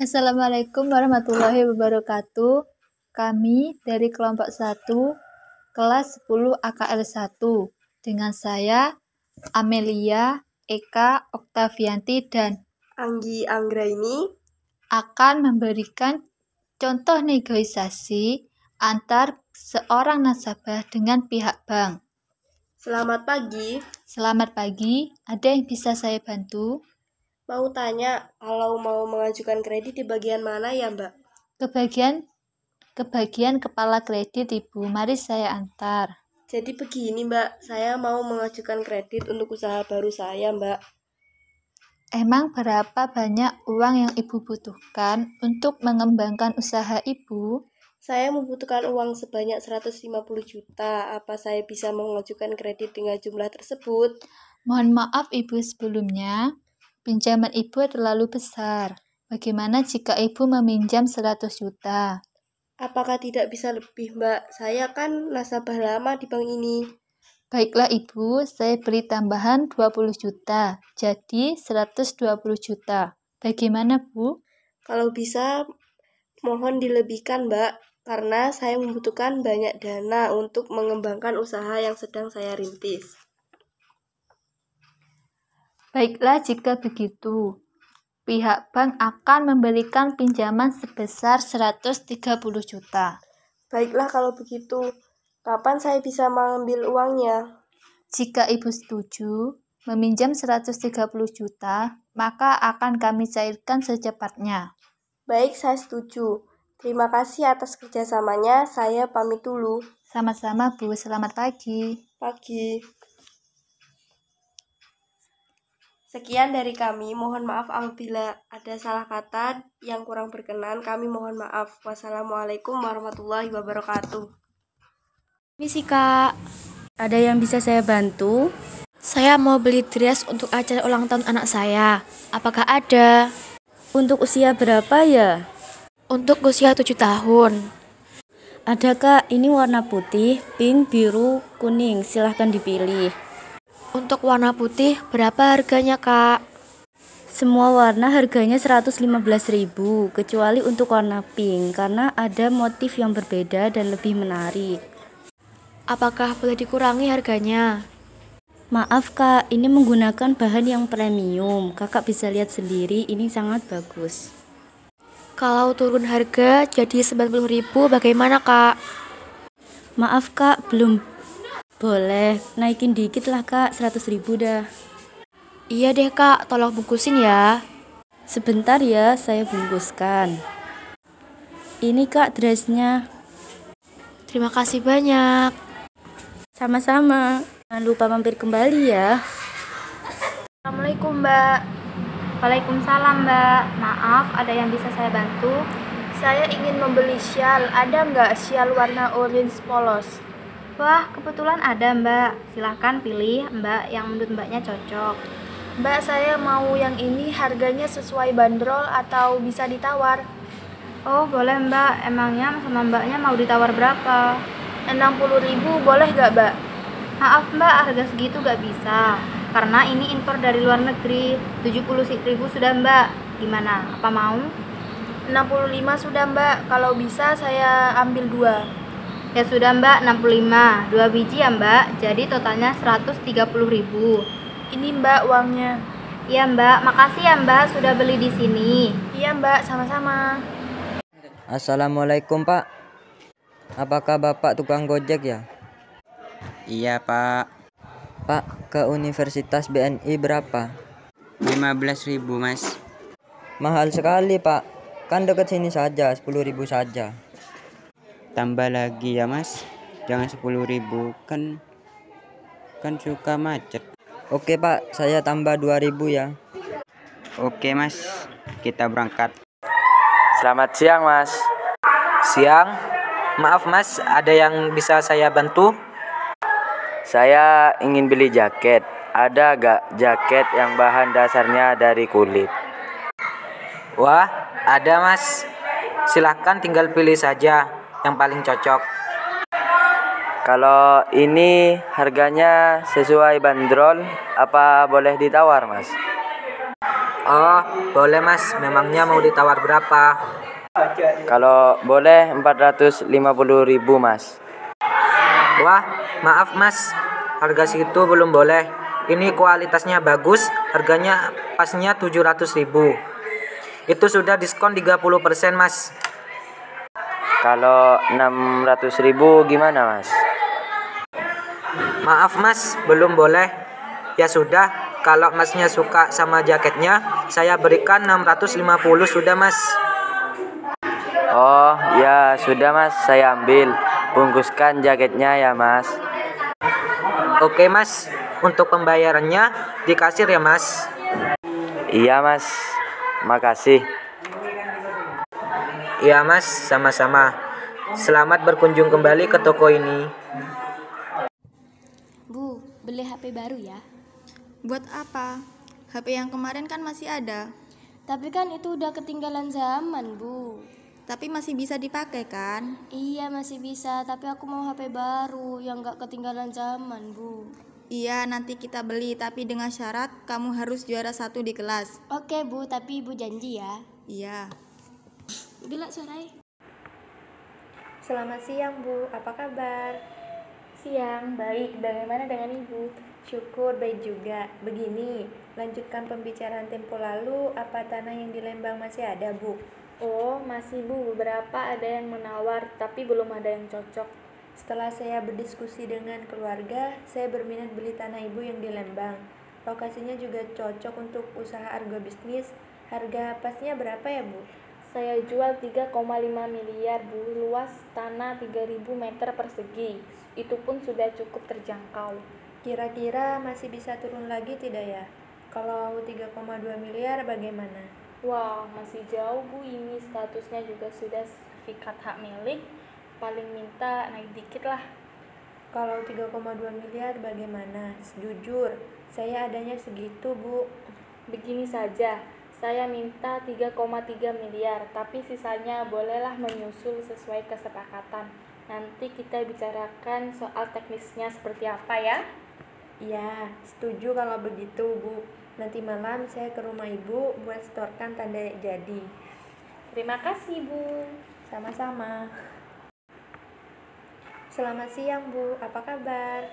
Assalamualaikum warahmatullahi wabarakatuh. Kami dari kelompok 1 kelas 10 AKL 1 dengan saya Amelia, Eka, Oktavianti dan Anggi Anggra ini akan memberikan contoh negosiasi antar seorang nasabah dengan pihak bank. Selamat pagi. Selamat pagi, ada yang bisa saya bantu? Mau tanya kalau mau mengajukan kredit di bagian mana ya, Mbak? Kebagian kebagian kepala kredit Ibu, mari saya antar. Jadi begini, Mbak, saya mau mengajukan kredit untuk usaha baru saya, Mbak. Emang berapa banyak uang yang Ibu butuhkan untuk mengembangkan usaha Ibu? Saya membutuhkan uang sebanyak 150 juta. Apa saya bisa mengajukan kredit dengan jumlah tersebut? Mohon maaf Ibu sebelumnya, Pinjaman ibu terlalu besar. Bagaimana jika ibu meminjam 100 juta? Apakah tidak bisa lebih, Mbak? Saya kan nasabah lama di bank ini. Baiklah ibu, saya beri tambahan 20 juta, jadi 120 juta. Bagaimana bu? Kalau bisa, mohon dilebihkan, Mbak, karena saya membutuhkan banyak dana untuk mengembangkan usaha yang sedang saya rintis. Baiklah jika begitu, pihak bank akan memberikan pinjaman sebesar 130 juta. Baiklah kalau begitu, kapan saya bisa mengambil uangnya? Jika Ibu setuju meminjam 130 juta, maka akan kami cairkan secepatnya. Baik, saya setuju. Terima kasih atas kerjasamanya. Saya pamit dulu. Sama-sama, Bu. Selamat pagi. Pagi. Sekian dari kami, mohon maaf apabila ada salah kata yang kurang berkenan. Kami mohon maaf. Wassalamualaikum warahmatullahi wabarakatuh. Misi kak, ada yang bisa saya bantu? Saya mau beli dress untuk acara ulang tahun anak saya. Apakah ada? Untuk usia berapa ya? Untuk usia 7 tahun. Ada kak, ini warna putih, pink, biru, kuning. Silahkan dipilih. Untuk warna putih, berapa harganya, Kak? Semua warna harganya 115.000, kecuali untuk warna pink karena ada motif yang berbeda dan lebih menarik. Apakah boleh dikurangi harganya? Maaf kak, ini menggunakan bahan yang premium. Kakak bisa lihat sendiri, ini sangat bagus. Kalau turun harga jadi 90.000 bagaimana kak? Maaf kak, belum boleh, naikin dikit lah kak, 100 ribu dah. Iya deh kak, tolong bungkusin ya. Sebentar ya, saya bungkuskan. Ini kak dressnya. Terima kasih banyak. Sama-sama. Jangan lupa mampir kembali ya. Assalamualaikum mbak. Waalaikumsalam mbak. Maaf, ada yang bisa saya bantu? Saya ingin membeli shawl. Ada nggak shawl warna orange polos? Wah, kebetulan ada mbak. Silahkan pilih mbak yang menurut mbaknya cocok. Mbak, saya mau yang ini harganya sesuai bandrol atau bisa ditawar? Oh, boleh mbak. Emangnya sama mbaknya mau ditawar berapa? 60 ribu boleh gak mbak? Maaf mbak, harga segitu gak bisa. Karena ini impor dari luar negeri. 70 ribu sudah mbak. Gimana? Apa mau? 65 sudah mbak. Kalau bisa saya ambil dua. Ya sudah mbak 65 Dua biji ya mbak. Jadi totalnya 130 ribu. Ini mbak uangnya. Iya mbak. Makasih ya mbak sudah beli di sini. Iya mbak. Sama-sama. Assalamualaikum pak. Apakah bapak tukang gojek ya? Iya pak. Pak ke Universitas BNI berapa? 15.000 mas. Mahal sekali pak. Kan dekat sini saja 10.000 saja tambah lagi ya mas. Jangan 10.000 kan kan suka macet. Oke pak. Saya tambah 2000 ya. Oke mas. Kita berangkat. Selamat siang mas. Siang? Maaf mas. Ada yang bisa saya bantu? Saya ingin beli jaket. Ada gak jaket yang bahan dasarnya dari kulit? Wah ada mas. Silahkan tinggal pilih saja yang paling cocok? Kalau ini harganya sesuai bandrol, apa boleh ditawar, Mas? Oh, boleh mas. Memangnya mau ditawar berapa? Kalau boleh 450 ribu mas. Wah, maaf mas. Harga segitu belum boleh. Ini kualitasnya bagus, harganya pasnya 700 ribu. Itu sudah diskon 30% mas. Kalau 600 ribu gimana mas? Maaf mas, belum boleh. Ya sudah, kalau masnya suka sama jaketnya, saya berikan 650 sudah mas. Oh ya sudah mas, saya ambil. Bungkuskan jaketnya ya mas. Oke mas, untuk pembayarannya di kasir ya mas. Iya mas, makasih. Iya mas, sama-sama. Selamat berkunjung kembali ke toko ini. Bu, beli HP baru ya. Buat apa? HP yang kemarin kan masih ada. Tapi kan itu udah ketinggalan zaman, Bu. Tapi masih bisa dipakai kan? Iya masih bisa, tapi aku mau HP baru yang gak ketinggalan zaman, Bu. Iya, nanti kita beli, tapi dengan syarat kamu harus juara satu di kelas. Oke, Bu, tapi Ibu janji ya. Iya. Bila surai. Selamat siang, Bu. Apa kabar? Siang, baik. Bagaimana dengan Ibu? Syukur baik juga. Begini, lanjutkan pembicaraan tempo lalu, apa tanah yang di Lembang masih ada, Bu? Oh, masih Bu. Beberapa ada yang menawar, tapi belum ada yang cocok. Setelah saya berdiskusi dengan keluarga, saya berminat beli tanah Ibu yang di Lembang. Lokasinya juga cocok untuk usaha agrobisnis. Harga pasnya berapa ya, Bu? Saya jual 3,5 miliar, Bu. Luas tanah 3000 meter persegi. Itu pun sudah cukup terjangkau. Kira-kira masih bisa turun lagi tidak ya? Kalau 3,2 miliar bagaimana? Wah, masih jauh Bu ini statusnya juga sudah sertifikat hak milik. Paling minta naik dikit lah. Kalau 3,2 miliar bagaimana? Jujur, saya adanya segitu, Bu. Begini saja, saya minta 3,3 miliar, tapi sisanya bolehlah menyusul sesuai kesepakatan. Nanti kita bicarakan soal teknisnya seperti apa ya. Iya, setuju kalau begitu, Bu. Nanti malam saya ke rumah Ibu buat setorkan tanda jadi. Terima kasih, Bu. Sama-sama. Selamat siang, Bu. Apa kabar?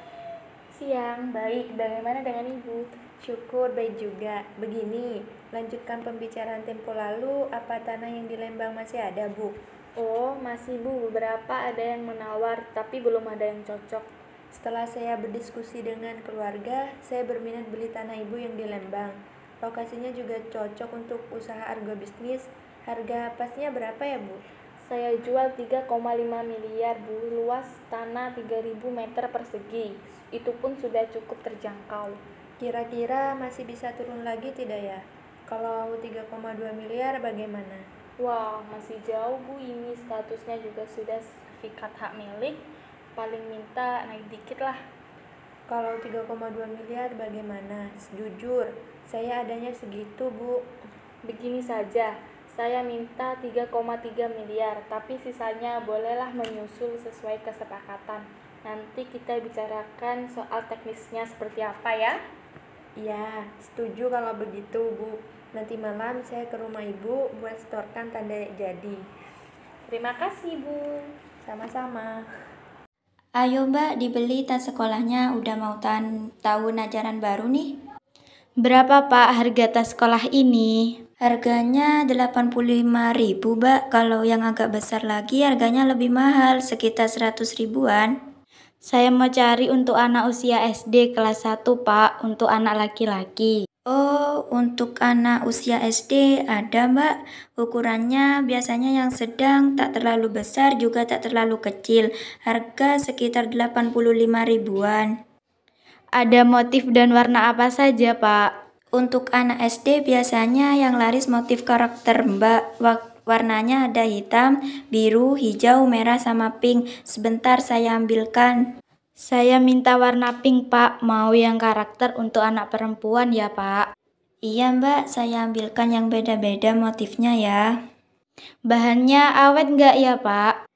Siang, baik. Bagaimana dengan Ibu? Syukur baik juga. Begini, lanjutkan pembicaraan tempo lalu, apa tanah yang di Lembang masih ada, Bu? Oh, masih Bu. Beberapa ada yang menawar, tapi belum ada yang cocok. Setelah saya berdiskusi dengan keluarga, saya berminat beli tanah Ibu yang di Lembang. Lokasinya juga cocok untuk usaha agrobisnis. Harga pasnya berapa ya, Bu? Saya jual 3,5 miliar, Bu. Luas tanah 3000 meter persegi. Itu pun sudah cukup terjangkau. Kira-kira masih bisa turun lagi tidak ya? Kalau 3,2 miliar bagaimana? Wah, masih jauh Bu ini statusnya juga sudah sertifikat hak milik. Paling minta naik dikit lah. Kalau 3,2 miliar bagaimana? Jujur, saya adanya segitu, Bu. Begini saja, saya minta 3,3 miliar, tapi sisanya bolehlah menyusul sesuai kesepakatan. Nanti kita bicarakan soal teknisnya seperti apa ya. Iya, setuju kalau begitu, Bu. Nanti malam saya ke rumah Ibu buat setorkan tanda jadi. Terima kasih, Bu. Sama-sama. Ayo mbak, dibeli tas sekolahnya udah mau tahun, tahun ajaran baru nih. Berapa pak harga tas sekolah ini? Harganya 85.000 mbak, kalau yang agak besar lagi harganya lebih mahal, sekitar 100 ribuan. Saya mau cari untuk anak usia SD kelas 1 pak, untuk anak laki-laki. Oh, untuk anak usia SD ada mbak. Ukurannya biasanya yang sedang, tak terlalu besar juga tak terlalu kecil. Harga sekitar 85 ribuan. Ada motif dan warna apa saja pak? Untuk anak SD biasanya yang laris motif karakter mbak. Warnanya ada hitam, biru, hijau, merah, sama pink. Sebentar saya ambilkan. Saya minta warna pink pak, mau yang karakter untuk anak perempuan ya pak. Iya mbak, saya ambilkan yang beda-beda motifnya ya. Bahannya awet nggak ya pak?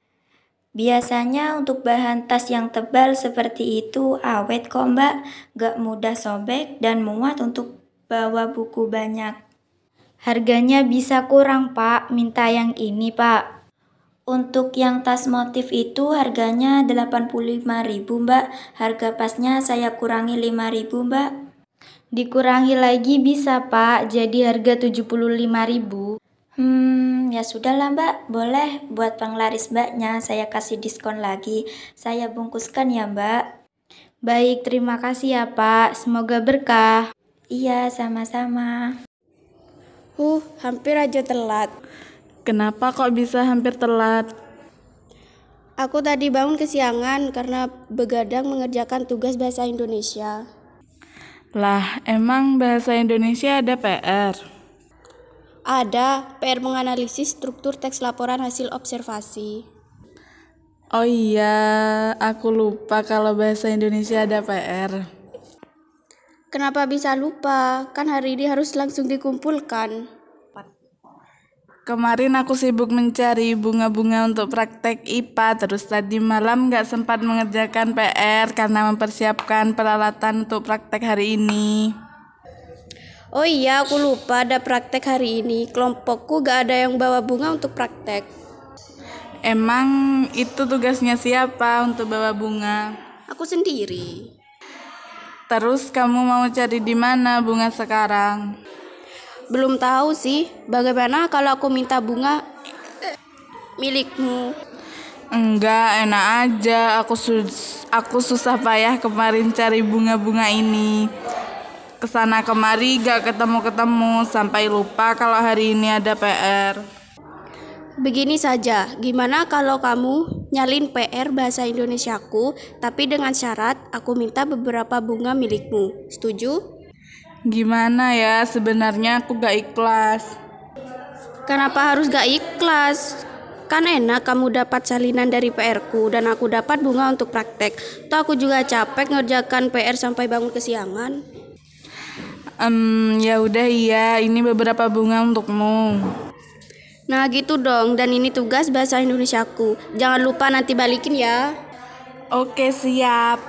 Biasanya untuk bahan tas yang tebal seperti itu awet kok mbak, gak mudah sobek dan muat untuk bawa buku banyak. Harganya bisa kurang, Pak. Minta yang ini, Pak. Untuk yang tas motif itu harganya 85.000, Mbak. Harga pasnya saya kurangi 5.000, Mbak. Dikurangi lagi bisa, Pak. Jadi harga 75.000. Hmm, ya sudahlah, Mbak. Boleh buat penglaris Mbaknya saya kasih diskon lagi. Saya bungkuskan ya, Mbak. Baik, terima kasih ya, Pak. Semoga berkah. Iya, sama-sama. Huh, hampir aja telat. Kenapa kok bisa hampir telat? Aku tadi bangun kesiangan karena begadang mengerjakan tugas bahasa Indonesia. Lah, emang bahasa Indonesia ada PR? Ada PR menganalisis struktur teks laporan hasil observasi. Oh iya, aku lupa kalau bahasa Indonesia ada PR. Kenapa bisa lupa? Kan hari ini harus langsung dikumpulkan. Kemarin aku sibuk mencari bunga-bunga untuk praktek IPA, terus tadi malam nggak sempat mengerjakan PR karena mempersiapkan peralatan untuk praktek hari ini. Oh iya, aku lupa ada praktek hari ini. Kelompokku gak ada yang bawa bunga untuk praktek. Emang itu tugasnya siapa untuk bawa bunga? Aku sendiri. Terus kamu mau cari di mana bunga sekarang? Belum tahu sih. Bagaimana kalau aku minta bunga milikmu? Enggak, enak aja. Aku sus aku susah payah kemarin cari bunga-bunga ini. Ke sana kemari gak ketemu-ketemu sampai lupa kalau hari ini ada PR. Begini saja, gimana kalau kamu nyalin PR bahasa Indonesiaku, tapi dengan syarat aku minta beberapa bunga milikmu. Setuju? Gimana ya, sebenarnya aku gak ikhlas. Kenapa harus gak ikhlas? Kan enak kamu dapat salinan dari PR-ku dan aku dapat bunga untuk praktek. Toh aku juga capek ngerjakan PR sampai bangun kesiangan. Um, ya udah iya, ini beberapa bunga untukmu. Nah gitu dong, dan ini tugas bahasa Indonesiaku. Jangan lupa nanti balikin ya. Oke siap.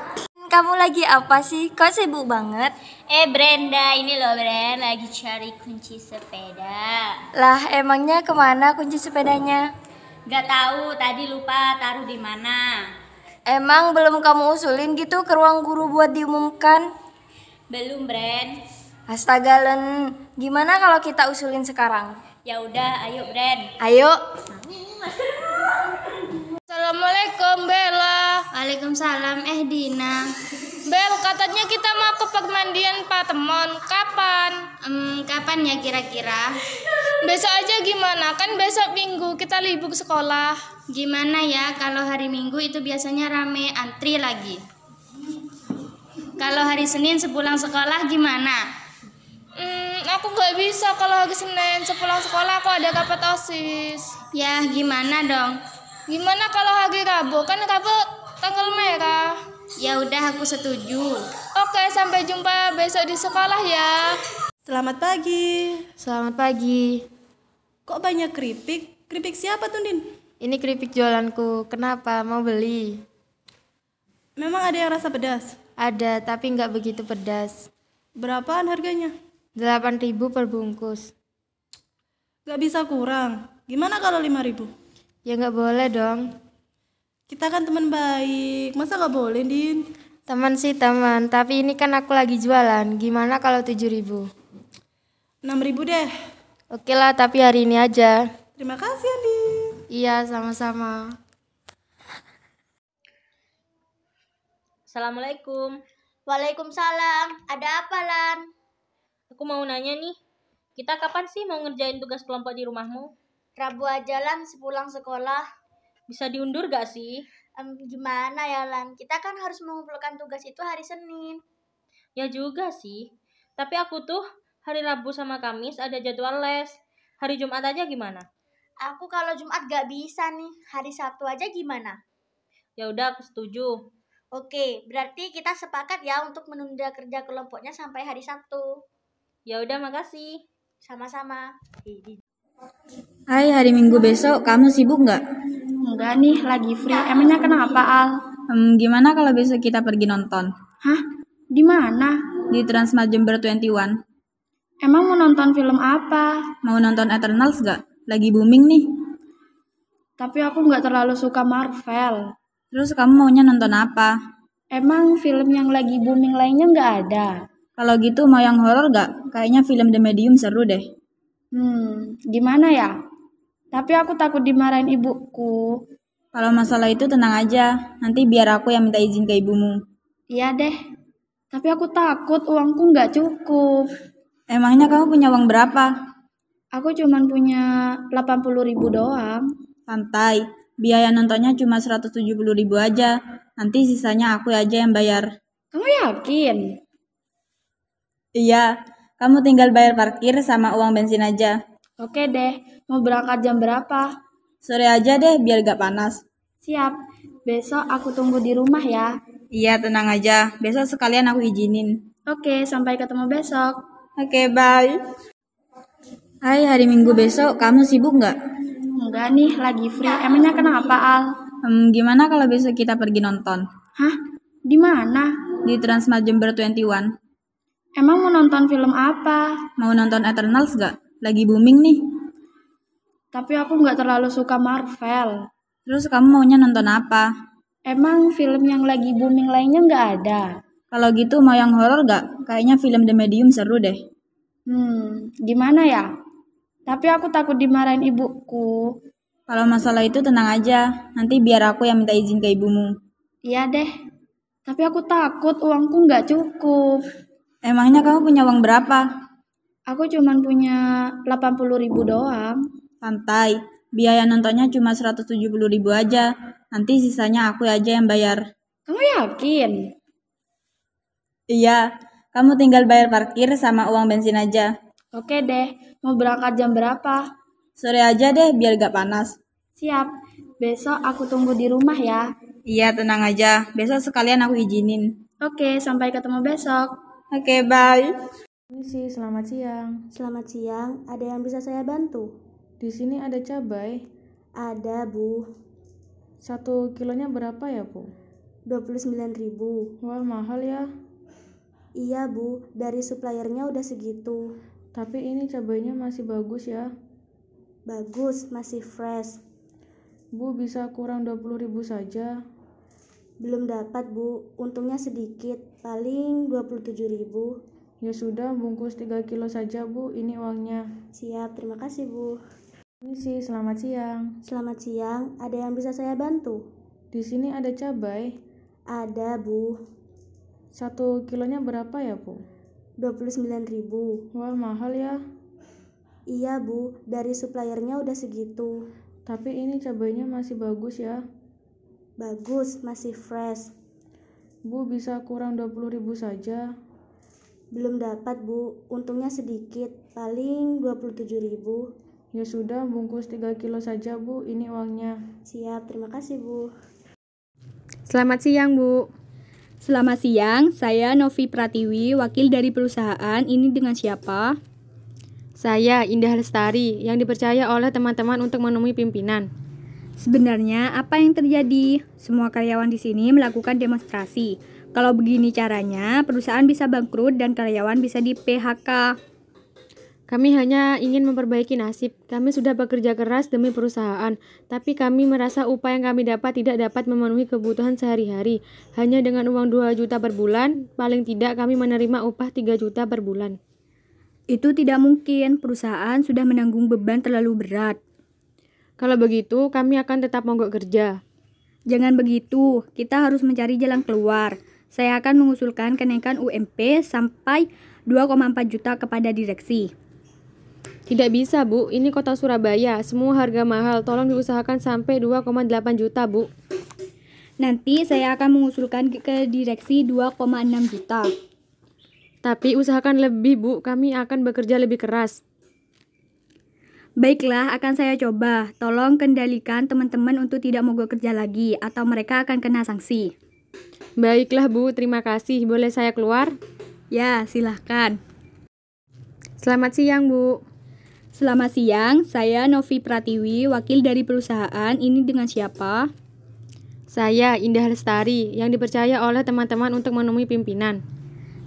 Kamu lagi apa sih? Kok sibuk banget? Eh Brenda, ini loh Brenda lagi cari kunci sepeda. Lah emangnya ke mana kunci sepedanya? Gak tahu, tadi lupa taruh di mana. Emang belum kamu usulin gitu ke ruang guru buat diumumkan? Belum, Bren. Astaga, Len. Gimana kalau kita usulin sekarang? Ya udah, ayo, Bren. Ayo. Assalamualaikum, Bella. Waalaikumsalam, eh Dina. Bel, katanya kita mau ke pemandian Patemon. Kapan? Hmm, kapan ya kira-kira? Besok aja gimana? Kan besok minggu kita libur sekolah. Gimana ya kalau hari minggu itu biasanya rame antri lagi. Kalau hari Senin sepulang sekolah gimana? Aku nggak bisa kalau hari Senin sepulang sekolah aku ada rapat osis. Ya gimana dong? Gimana kalau hari Rabu? Kan Rabu tanggal merah. Ya udah aku setuju. Oke, sampai jumpa besok di sekolah ya. Selamat pagi. Selamat pagi. Kok banyak keripik? Keripik siapa tuh, Din? Ini keripik jualanku. Kenapa? Mau beli? Memang ada yang rasa pedas? Ada, tapi nggak begitu pedas. Berapaan harganya? 8.000 per bungkus. Gak bisa kurang. Gimana kalau 5.000? Ya nggak boleh dong. Kita kan teman baik, masa nggak boleh, Din? Teman sih teman, tapi ini kan aku lagi jualan. Gimana kalau 7000? 6000 deh. Oke lah, tapi hari ini aja. Terima kasih, Din. Iya, sama-sama. Assalamualaikum. Waalaikumsalam. Ada apa, Lan? Aku mau nanya nih, kita kapan sih mau ngerjain tugas kelompok di rumahmu? Rabu aja, Lan, sepulang sekolah. Bisa diundur gak sih? Um, gimana ya, Lan? Kita kan harus mengumpulkan tugas itu hari Senin. Ya juga sih. Tapi aku tuh hari Rabu sama Kamis ada jadwal les. Hari Jumat aja gimana? Aku kalau Jumat gak bisa nih. Hari Sabtu aja gimana? Ya udah, aku setuju. Oke, berarti kita sepakat ya untuk menunda kerja kelompoknya sampai hari Sabtu. Ya udah, makasih. Sama-sama. Hai, hari Minggu besok kamu sibuk nggak? Enggak nih, lagi free. Emangnya kenapa, Al? Hmm, gimana kalau besok kita pergi nonton? Hah? Di mana? Di Transmart Jember 21. Emang mau nonton film apa? Mau nonton Eternals gak? Lagi booming nih. Tapi aku nggak terlalu suka Marvel. Terus kamu maunya nonton apa? Emang film yang lagi booming lainnya nggak ada? Kalau gitu mau yang horor gak? Kayaknya film The Medium seru deh. Hmm, gimana ya? Tapi aku takut dimarahin ibuku. Kalau masalah itu tenang aja, nanti biar aku yang minta izin ke ibumu. Iya deh. Tapi aku takut uangku nggak cukup. Emangnya kamu punya uang berapa? Aku cuman punya 80 ribu doang. Santai, biaya nontonnya cuma 170 ribu aja. Nanti sisanya aku aja yang bayar. Kamu yakin? Iya, kamu tinggal bayar parkir sama uang bensin aja. Oke deh, mau berangkat jam berapa? Sore aja deh biar gak panas. Siap, besok aku tunggu di rumah ya. Iya, tenang aja. Besok sekalian aku izinin. Oke, sampai ketemu besok. Oke, bye. Hai, hari Minggu besok kamu sibuk nggak? Enggak nih, lagi free. Emangnya kenapa, Al? Hmm, gimana kalau besok kita pergi nonton? Hah? Di mana? Di Transmart Jember 21. Emang mau nonton film apa? Mau nonton Eternals gak? Lagi booming nih. Tapi aku nggak terlalu suka Marvel. Terus kamu maunya nonton apa? Emang film yang lagi booming lainnya nggak ada? Kalau gitu mau yang horor gak? Kayaknya film The Medium seru deh. Hmm, gimana ya? Tapi aku takut dimarahin ibuku. Kalau masalah itu tenang aja, nanti biar aku yang minta izin ke ibumu. Iya deh. Tapi aku takut uangku nggak cukup. Emangnya kamu punya uang berapa? Aku cuman punya 80 ribu doang. Santai, biaya nontonnya cuma 170 ribu aja. Nanti sisanya aku aja yang bayar. Kamu yakin? Iya, kamu tinggal bayar parkir sama uang bensin aja. Oke deh, mau berangkat jam berapa? Sore aja deh biar gak panas. Siap, besok aku tunggu di rumah ya. Iya, tenang aja. Besok sekalian aku izinin. Oke, sampai ketemu besok. Oke, bye. Misi, selamat siang. Selamat siang, ada yang bisa saya bantu? Di sini ada cabai. Ada, Bu. Satu kilonya berapa ya, Bu? 29.000. Wah, mahal ya. Iya, Bu. Dari suppliernya udah segitu. Tapi ini cabainya masih bagus ya. Bagus, masih fresh. Bu, bisa kurang 20.000 saja. Belum dapat, Bu. Untungnya sedikit, paling 27.000. Ya sudah, bungkus 3 kilo saja, Bu. Ini uangnya. Siap, terima kasih, Bu. Misi, selamat siang. Selamat siang, ada yang bisa saya bantu? Di sini ada cabai. Ada, Bu. Satu kilonya berapa ya, Bu? 29.000. Wah, mahal ya. Iya, Bu. Dari suppliernya udah segitu. Tapi ini cabainya masih bagus ya. Bagus, masih fresh. Bu, bisa kurang 20.000 saja. Belum dapat, Bu. Untungnya sedikit, paling 27.000. Ya sudah, bungkus 3 kilo saja, Bu. Ini uangnya. Siap, terima kasih, Bu. Selamat siang, Bu. Selamat siang, saya Novi Pratiwi, wakil dari perusahaan. Ini dengan siapa? Saya Indah Lestari, yang dipercaya oleh teman-teman untuk menemui pimpinan. Sebenarnya apa yang terjadi? Semua karyawan di sini melakukan demonstrasi. Kalau begini caranya, perusahaan bisa bangkrut dan karyawan bisa di PHK. Kami hanya ingin memperbaiki nasib. Kami sudah bekerja keras demi perusahaan, tapi kami merasa upah yang kami dapat tidak dapat memenuhi kebutuhan sehari-hari. Hanya dengan uang 2 juta per bulan, paling tidak kami menerima upah 3 juta per bulan. Itu tidak mungkin, perusahaan sudah menanggung beban terlalu berat. Kalau begitu, kami akan tetap mogok kerja. Jangan begitu, kita harus mencari jalan keluar. Saya akan mengusulkan kenaikan UMP sampai 2,4 juta kepada direksi. Tidak bisa, Bu. Ini kota Surabaya. Semua harga mahal. Tolong diusahakan sampai 2,8 juta, Bu. Nanti saya akan mengusulkan ke direksi 2,6 juta. Tapi usahakan lebih, Bu. Kami akan bekerja lebih keras. Baiklah, akan saya coba. Tolong kendalikan teman-teman untuk tidak mogok kerja lagi, atau mereka akan kena sanksi. Baiklah, Bu. Terima kasih. Boleh saya keluar? Ya, silahkan. Selamat siang, Bu. Selamat siang, saya Novi Pratiwi, wakil dari perusahaan. Ini dengan siapa? Saya Indah Lestari, yang dipercaya oleh teman-teman untuk menemui pimpinan.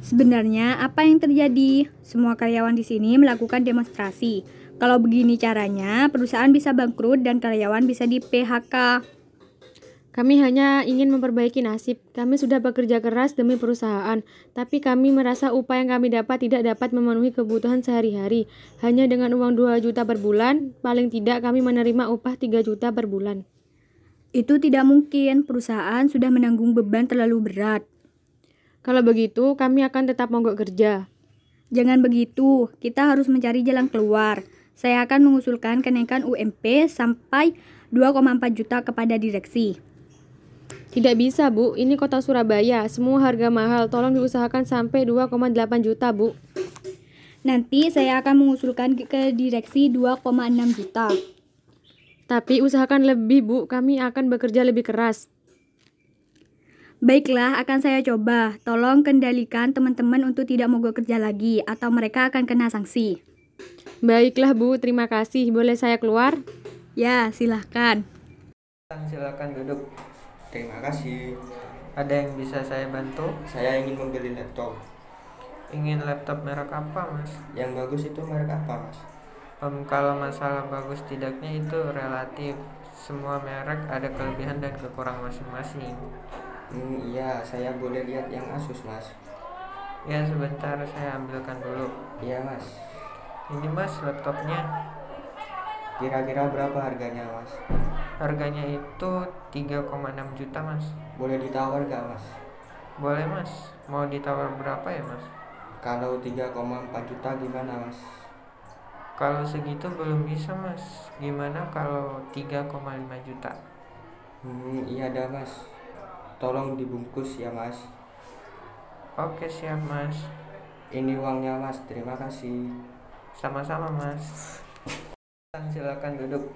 Sebenarnya apa yang terjadi? Semua karyawan di sini melakukan demonstrasi. Kalau begini caranya, perusahaan bisa bangkrut dan karyawan bisa di PHK. Kami hanya ingin memperbaiki nasib. Kami sudah bekerja keras demi perusahaan, tapi kami merasa upah yang kami dapat tidak dapat memenuhi kebutuhan sehari-hari. Hanya dengan uang 2 juta per bulan, paling tidak kami menerima upah 3 juta per bulan. Itu tidak mungkin, perusahaan sudah menanggung beban terlalu berat. Kalau begitu, kami akan tetap mogok kerja. Jangan begitu, kita harus mencari jalan keluar. Saya akan mengusulkan kenaikan UMP sampai 2,4 juta kepada direksi. Tidak bisa, Bu. Ini kota Surabaya. Semua harga mahal. Tolong diusahakan sampai 2,8 juta, Bu. Nanti saya akan mengusulkan ke direksi 2,6 juta. Tapi usahakan lebih, Bu. Kami akan bekerja lebih keras. Baiklah, akan saya coba. Tolong kendalikan teman-teman untuk tidak mogok kerja lagi, atau mereka akan kena sanksi. Baiklah, Bu. Terima kasih. Boleh saya keluar? Ya, silahkan. Silakan duduk. Terima kasih. Ada yang bisa saya bantu? Saya ingin membeli laptop. Ingin laptop merek apa, Mas? Yang bagus itu merek apa, Mas? Um, kalau masalah bagus tidaknya itu relatif. Semua merek ada kelebihan dan kekurangan masing-masing. Hmm, iya, saya boleh lihat yang Asus, Mas. Ya, sebentar saya ambilkan dulu. Iya, Mas. Ini, Mas, laptopnya. Kira-kira berapa harganya, Mas? Harganya itu 3,6 juta, Mas. Boleh ditawar gak, Mas? Boleh, Mas. Mau ditawar berapa ya, Mas? Kalau 3,4 juta gimana, Mas? Kalau segitu belum bisa, Mas. Gimana kalau 3,5 juta? Hmm, iya dah, Mas. Tolong dibungkus ya, Mas. Oke, siap, Mas. Ini uangnya, Mas. Terima kasih. Sama-sama, Mas. Silakan duduk.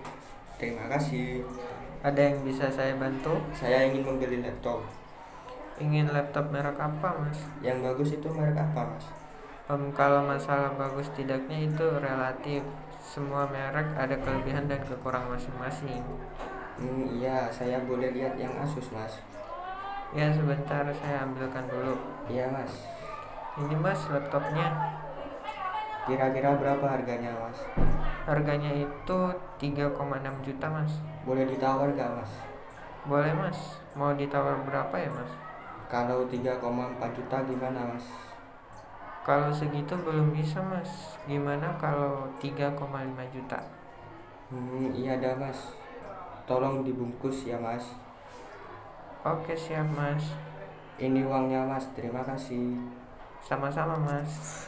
Terima kasih. Ada yang bisa saya bantu? Saya ingin membeli laptop. Ingin laptop merek apa, Mas? Yang bagus itu merek apa, Mas? Um, kalau masalah bagus tidaknya itu relatif. Semua merek ada kelebihan dan kekurangan masing-masing. Hmm, iya, saya boleh lihat yang Asus, Mas. Ya, sebentar saya ambilkan dulu. Iya, Mas. Ini, Mas, laptopnya. Kira-kira berapa harganya, Mas? Harganya itu 3,6 juta, Mas. Boleh ditawar gak, Mas? Boleh, Mas. Mau ditawar berapa ya, Mas? Kalau 3,4 juta gimana, Mas? Kalau segitu belum bisa, Mas. Gimana kalau 3,5 juta? Hmm, iya dah, Mas. Tolong dibungkus ya, Mas. Oke, siap, Mas. Ini uangnya, Mas. Terima kasih. Sama-sama, Mas.